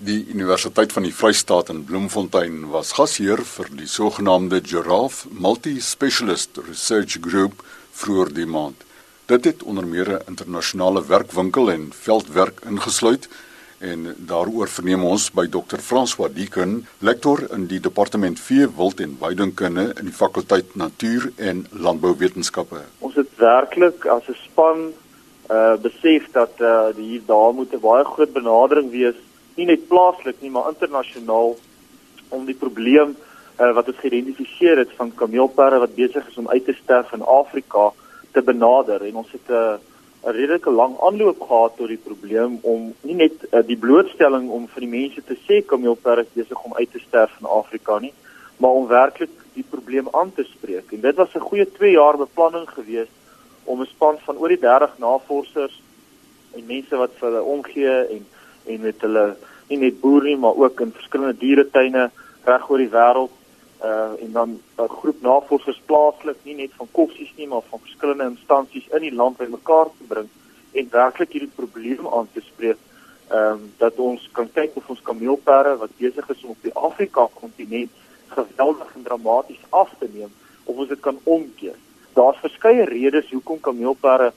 Die Universiteit van die Vrystaat in Bloemfontein was gasheer vir die sogenaamde Giraffe Multi-Specialist Research Group vroeër die maand. Dit het onder meer 'n internasionale werkwinkel en veldwerk ingesluit en daaroor verneem ons by Dr. François Dieken, lektor in die departement vee, wild en weidingkunde in die fakulteit Natuur en Landbouwetenskappe. Ons het werklik as 'n span uh besef dat uh hier daar moet 'n baie groot benadering wees nie net plaaslik nie, maar internasionaal om die probleem uh, wat ons geïdentifiseer het van kameelperre wat besig is om uit te sterf in Afrika te benader en ons het 'n uh, 'n redelike lang aanloop gehad tot die probleem om nie net uh, die blootstelling om vir die mense te sê kameelperre is besig om uit te sterf in Afrika nie, maar om werklik die probleem aan te spreek. En dit was 'n goeie 2 jaar beplanning geweest om 'n span van oor die 30 navorsers en mense wat vir hulle omgee en en met hulle nie net boer nie maar ook in verskillende dieretuine reg oor die wêreld uh en dan 'n groep navorsers plaaslik nie net van koffsies nie maar van verskillende instansies in die land bymekaar te bring en werklik hierdie probleem aan te spreek ehm um, dat ons kan kyk of ons kameelperre wat besig is om op die Afrika kontinent geweldig en dramaties af te neem of ons dit kan omkeer. Daar's verskeie redes hoekom kameelperre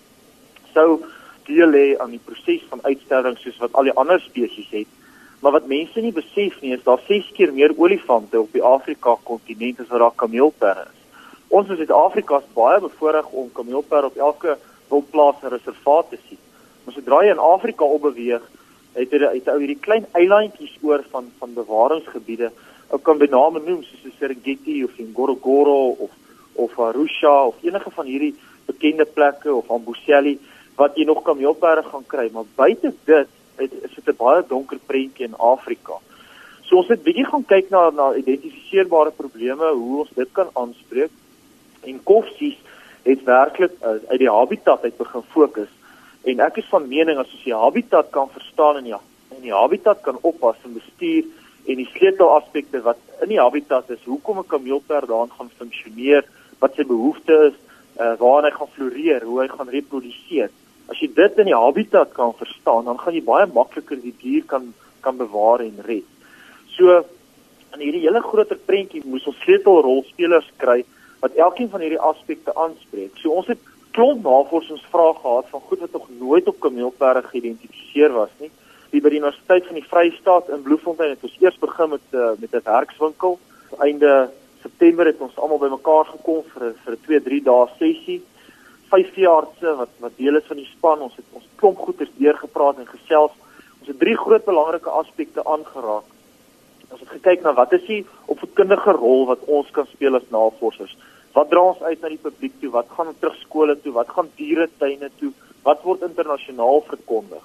sou deel hê aan die proses van uitsterwing soos wat al die ander spesies het. Maar wat mense nie besef nie is daar 6 keer meer olifante op die Afrika kontinent as wat daar kameelperre is. Ons in Suid-Afrika is baie bevoordeel om kameelperre op elke wildplaas en reservaat te sien. Maar sodra jy in Afrika opbeweeg, het jy uit ou hierdie klein eilandjies oor van van bewaringsgebiede, ou kan bename noem soos Serengeti of Ngorongoro of of Arusha of enige van hierdie bekende plekke of Amboseli wat jy nog kameelperde gaan kry, maar buite dit is dit 'n baie donker prentjie in Afrika. So ons het bietjie gaan kyk na na identifiseerbare probleme, hoe ons dit kan aanspreek. En koffsies het werklik uh, uit die habitat uit begin fokus. En ek is van mening as ons die habitat kan verstaan en ja, en die habitat kan oppas en bestuur en die sleutelaspekte wat in die habitat is, hoekom 'n kameelperd daar gaan funksioneer, wat sy behoeftes is, uh, waar hy gaan floreer, hoe hy gaan reproduseer. As jy dit in die habitat kan verstaan, dan gaan jy baie makliker die dier kan kan bewaar en red. So in hierdie hele groter prentjie moes ons sleutelrolspelers kry wat elkeen van hierdie aspekte aanspreek. So ons het klomp navorsingsvrae gehad van goed wat nog nooit op kameelperde geïdentifiseer was nie. Die by die Universiteit van die Vrystaat in Bloemfontein het ons eers begin met uh, met 'n werkswinkel. Einde September het ons almal bymekaar gekom vir vir 'n 2-3 dae sessie vyf veeartse wat wat deel is van die span. Ons het ons klomp goeters deurgepraat en gesels. Ons het drie groot belangrike aspekte aangeraak. Ons het gekyk na wat is die opvoedkundige rol wat ons kan speel as navorsers. Wat dra ons uit na die publiek toe? Wat gaan terug skole toe? Wat gaan dieretuine toe? Wat word internasionaal verkondig?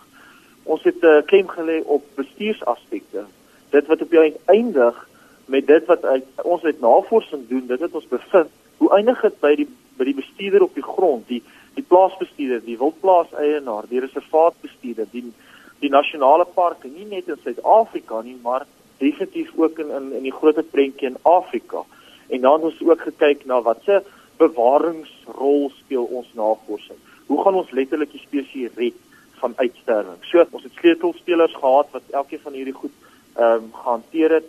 Ons het 'n uh, klem gelê op bestuursaspekte. Dit wat op eind eindig met dit wat uit, ons uit navorsing doen, dit het ons bevind. Hoe eindig dit by die by die bestuurder op die grond, die die plaasbestuurder, die wildplaas eienaar, die reservaatbestuurder, die die nasionale parke nie net in Suid-Afrika nie, maar definitief ook in in in die groter prentjie in Afrika. En dan het ons ook gekyk na wat se bewaringsrol speel ons navorsing. Hoe gaan ons letterlik die spesies red van uitsterwing? So ons het sleutelspelers gehad wat elkeen van hierdie goed ehm um, gehanteer het.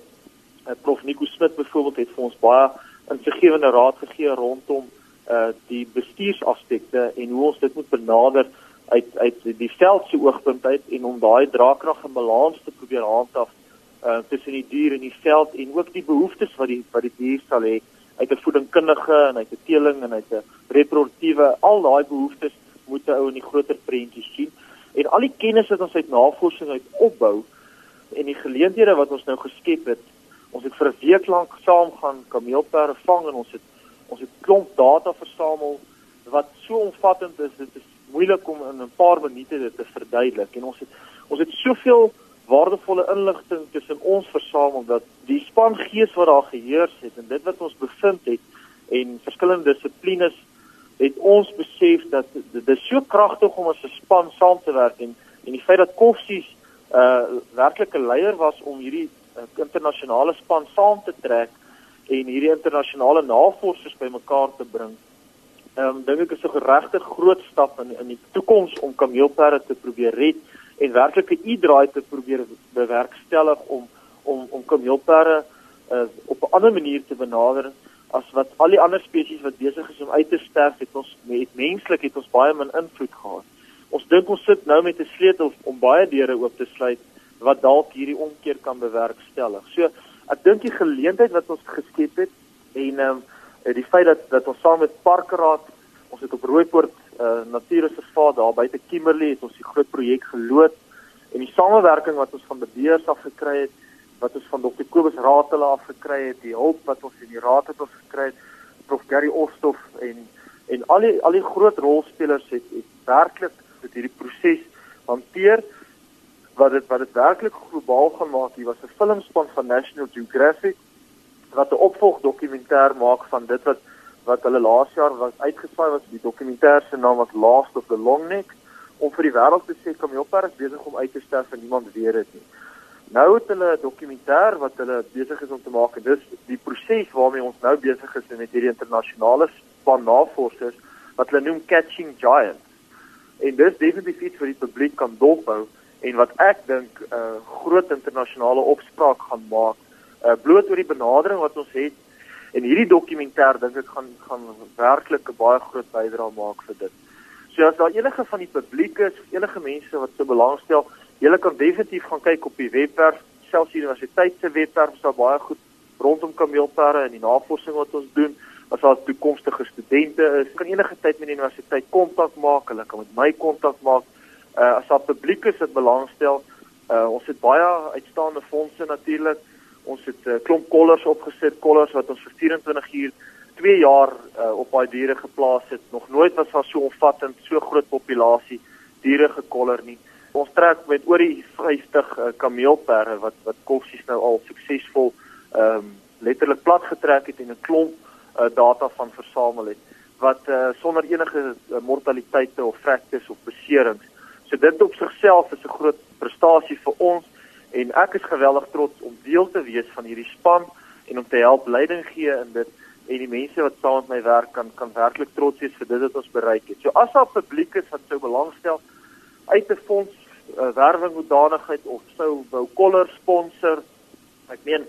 Uh, Prof Nico Smit byvoorbeeld het vir ons baie insiggewende raad gegee rondom uh die bestuursaspekte en hoe ons dit moet benader uit uit die veld se oogpunt uit en om daai draagkrag en balans te probeer handhaaf uh tussen die dier en die veld en ook die behoeftes wat die wat die dier sal hê uit 'n voedingkundige en uit 'n teeling en uit 'n reproduktiewe al daai behoeftes moet 'n ou in die groter prentjie sien. En al die kennis wat ons uit navorsing uit opbou en die geleenthede wat ons nou geskep het ons het vir 'n week lank saam gaan kameelperde vang en ons het ons het klomp data versamel wat so omvattend is dit is moeilik om in 'n paar minute dit te verduidelik. En ons het ons het soveel waardevolle inligting tussen ons versamel dat die span gees wat daar geheers het en dit wat ons bevind het en verskillende dissiplines het ons besef dat dit is so kragtig om as 'n span saam te werk en en die feit dat Koffsies 'n uh, werklike leier was om hierdie uh, internasionale span saam te trek en hierdie internasionale navorsers bymekaar te bring. Ehm um, dink ek is 'n regtig groot stap in in die toekoms om kameelperde te probeer red en werklike u-draai te probeer bewerkstellig om om om kameelperde uh, op 'n ander manier te benader as wat al die ander spesies wat besig is om uit te sterf het ons met menslik het ons baie min invloed gehad. Ons dink ons sit nou met 'n sleutel om baie deure oop te sluit wat dalk hierdie omkeer kan bewerkstellig. So ek dink die geleentheid wat ons geskep het en ehm um, die feit dat dat ons saam met Parkraad ons het op Rooipoort uh, Natuurreservaat daar buite Kimberley het ons die groot projek geloop en die samewerking wat ons van beheers af gekry het wat ons van Dr. Kobus hulle af gekry het, die hulp wat ons in die raad het ons gekry het, Prof Gary Ostof en en al die al die groot rolspelers het het werklik dit hierdie proses hanteer wat dit wat dit werklik globaal gaan maak. Hier was 'n filmspan van National Geographic wat 'n opvolg dokumentêr maak van dit wat wat hulle laas jaar was uitgesaai was die dokumentêr se naam was Last of the Longneck om vir die wêreld te sê kom jy op pad besig om uit te sterf en niemand weet dit nie. Nou het hulle 'n dokumentêr wat hulle besig is om te maak en dis die proses waarmee ons nou besig is met hierdie internasionale span navorsers wat hulle noem Catching Giants. En dis definitief iets vir die publiek kan dophou en wat ek dink 'n uh, groot internasionale opspraak gaan maak uh, bloot oor die benadering wat ons het en hierdie dokumentêr dink ek gaan gaan werklik 'n baie groot bydrae maak vir dit. So as daar enige van die publiek is, enige mense wat so belangstel, Julle kan definitief gaan kyk op die webwerf, selfs die universiteit se webwerf is daar baie goed rondom kameelperde en die navorsing wat ons doen. As daar toekomstige studente is, kan enige tyd met die universiteit kontak maak, hulle kan met my kontak maak. Uh as daar publiek is wat belangstel, uh ons het baie uitstaande fondse natuurlik. Ons het 'n uh, klomp kollers opgesit, kollers wat ons vir 24 uur 2 jaar uh, op daai diere geplaas het. Nog nooit was daar so omvattend so groot populasie diere gekoller nie. Ons trek met oor die 50 uh, kameelperde wat wat kossies nou al suksesvol ehm um, letterlik plat getrek het en 'n klomp uh, data van versamel het wat uh, sonder enige uh, mortaliteite of fractures of beserings. Dit op sigself is 'n groot prestasie vir ons en ek is geweldig trots om deel te wees van hierdie span en om te help leiding gee in dit en die mense wat saam met my werk kan kan werklik trots wees vir dit wat ons bereik het. So as daar publiek is wat sou belangstel uit 'n fonds uh, werwing hoedanigheid of sou wou kollers sponsor. Ek meen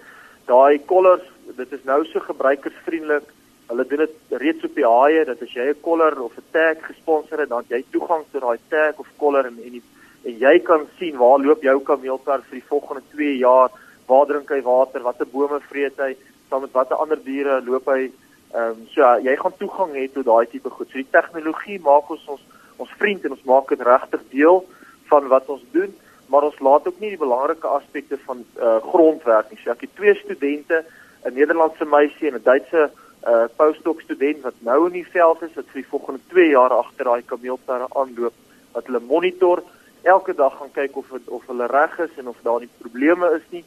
daai kollers, dit is nou so gebruikersvriendelik. Hulle doen dit reeds op die haie dat as jy 'n koller of 'n tag gesponsor het, dan jy toegang tot daai tag of koller en en, die, en jy kan sien waar loop jou kameelperd vir die volgende 2 jaar, waar drink hy water, watter bome vreet hy, saam met watter ander diere loop hy. Ehm um, so jy gaan toegang hê tot daai tipe goed. So die tegnologie maak ons ons ons vriend en ons maak dit regtig deel van wat ons doen, maar ons laat ook nie die belangrike aspekte van uh, grondwerk nie. So ek het twee studente, 'n Nederlandse meisie en 'n Duitse uh, postdoc student wat nou in die veld is wat vir die volgende 2 jaar agter daai kameelperde aanloop wat hulle monitor elke dag gaan kyk of het, of hulle reg is en of daar nie probleme is nie.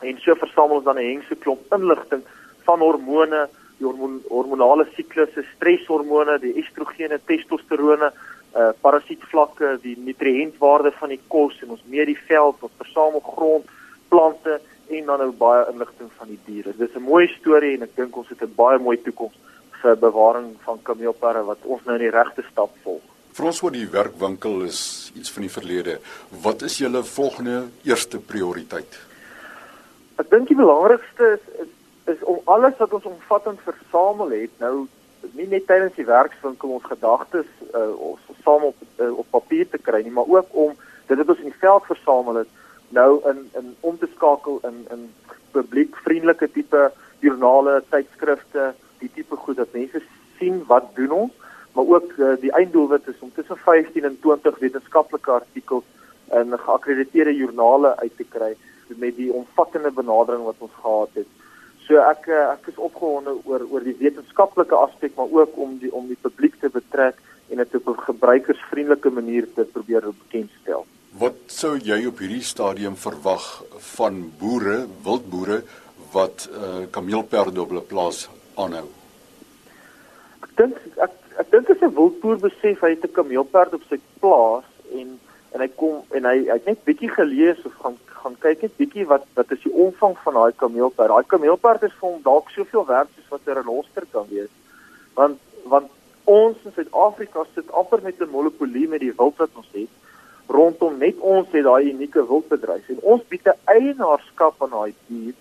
En so versamel ons dan 'n hengse klomp inligting van hormone, die hormon, hormonale siklusse, streshormone, die estrogene, testosterone, uh parasietvlakke, die nutriëntwaarde van die kos en ons meet die veld, ons versamel grond, plante en dan nou baie inligting van die diere. Dis 'n mooi storie en ek dink ons het 'n baie mooi toekoms vir bewaring van kameelperde wat ons nou in die regte stap volg. Vir ons wat die werkwinkel is iets van die verlede. Wat is julle volgende eerste prioriteit? Ek dink die belangrikste is, is is om alles wat ons omvattend versamel het nou nie net tydens die werkswinkel ons gedagtes uh, ons saam op uh, op papier te kry nie, maar ook om dit wat ons in die veld versamel het nou in in om te skakel in in publiek vriendelike tipe joernale, tydskrifte, die tipe goed dat mense sien wat doen ons, maar ook uh, die einddoelwit is om tussen 15 en 20 wetenskaplike artikels in geakkrediteerde joernale uit te kry met die omvattende benadering wat ons gehad het. So ek eh, ek is opgewonde oor oor die wetenskaplike aspek maar ook om die om die publiek te betrek en dit op 'n gebruikersvriendelike manier te probeer bekendstel. Sou jy op hierdie stadium verwag van boere, wildboere wat uh, kameelperde op hulle plaas aanhou? Ek dink ek ek dink as 'n wildboer besef hy het 'n kameelperd op sy plaas en en hy kom en hy, hy het net bietjie gelees of gaan gaan kyk net bietjie wat wat is die omvang van daai kameelperd. Daai kameelperd is vir hom dalk soveel werd soos wat 'n renoster kan wees. Want want ons in Suid-Afrika sit amper met 'n monopolie met die wild wat ons het. Rondom net ons het daai unieke wildbedryf en ons bied 'n eienaarskap aan daai dier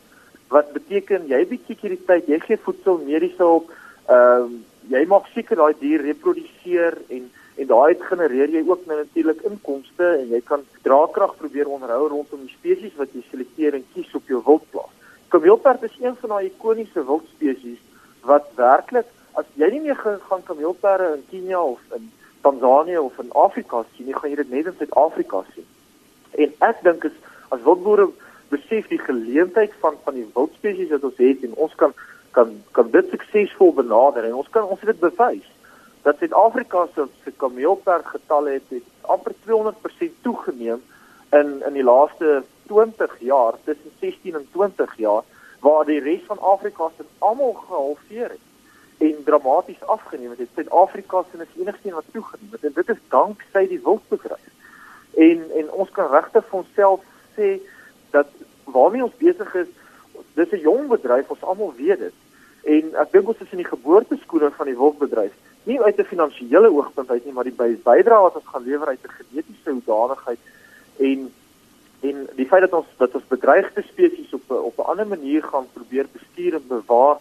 wat beteken jy bied sekuriteit, jy gee voedsel, mediese hulp, ehm uh, jy maak seker daai dier reproduseer en en daai genereer jy ook nou natuurlik inkomste en jy kan draagkrag probeer onderhou rondom die spesies wat jy selekteer en kies op jou wildplaas. Kameelperd is een van daai ikoniese wildspesies wat werklik as jy nie meer gaan kameelperde in Kenia of in Tanzanië of in Afrika sien nie, gaan jy dit net in Suid-Afrika sien. En ek dink is as wildboere besef die geleentheid van van die wildspesies wat ons het en ons kan kan kan dit suksesvol benader en ons kan ons het dit bewys dat Suid-Afrika se se kameelperd getalle het, het amper 200% toegeneem in in die laaste 20 jaar, tussen 16 en 20 jaar waar die res van Afrika se almal gehalveer het en dramaties afgeneem het. Suid-Afrika se is enigste een wat toegeneem het en dit is danksy die wildbedryf. En en ons kan regtig vir onsself sê dat waarmee ons besig is, dis 'n jong bedryf, ons almal weet dit. En ek dink ons is in die geboorteskoene van die wildbedryf. Nie uit 'n finansiële oogpunt uit nie, maar die bydrae wat ons gaan lewer uit 'n genetiese hoedanigheid en en die feit dat ons dat ons bedreigde spesies op op 'n ander manier gaan probeer bestuur en bewaar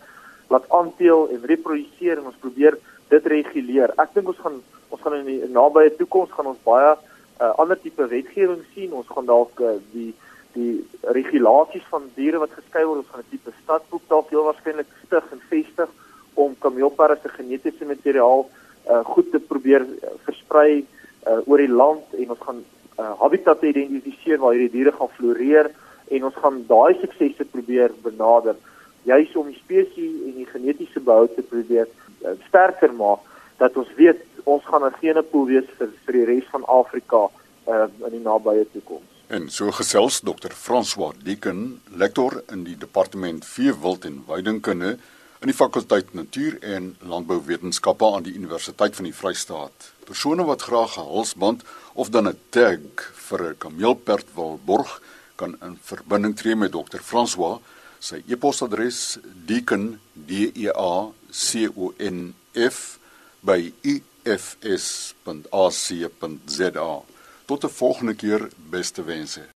laat aanteel en reproduseer en ons probeer dit reguleer. Ek dink ons gaan ons gaan in die nabye toekoms gaan ons baie uh, ander tipe wetgewing sien. Ons gaan dalk uh, die die regulasies van diere wat geskei word, ons gaan 'n tipe stadboek dalk heel waarskynlik stig en vestig om kameelperde se genetiese materiaal uh, goed te probeer versprei uh, oor die land en ons gaan uh, habitatte identifiseer waar hierdie diere gaan floreer en ons gaan daai suksese probeer benader juis om die spesies en die genetiese behou te probeer uh, sterker maak dat ons weet ons gaan 'n genepool wees vir vir die res van Afrika uh, in die nabye toekoms. En so gesels Dr. François Dieken, lektor in die departement veewild en weidingkunde in die fakulteit Natuur en Landbouwetenskappe aan die Universiteit van die Vrystaat. Persone wat graag 'n halsband of dan 'n tag vir 'n kameelperd wil borg, kan in verbinding tree met Dr. François Sy e-posadres deacon d e a c o n f by ifs.ac.za. Tot 'n volgende keer, beste wense.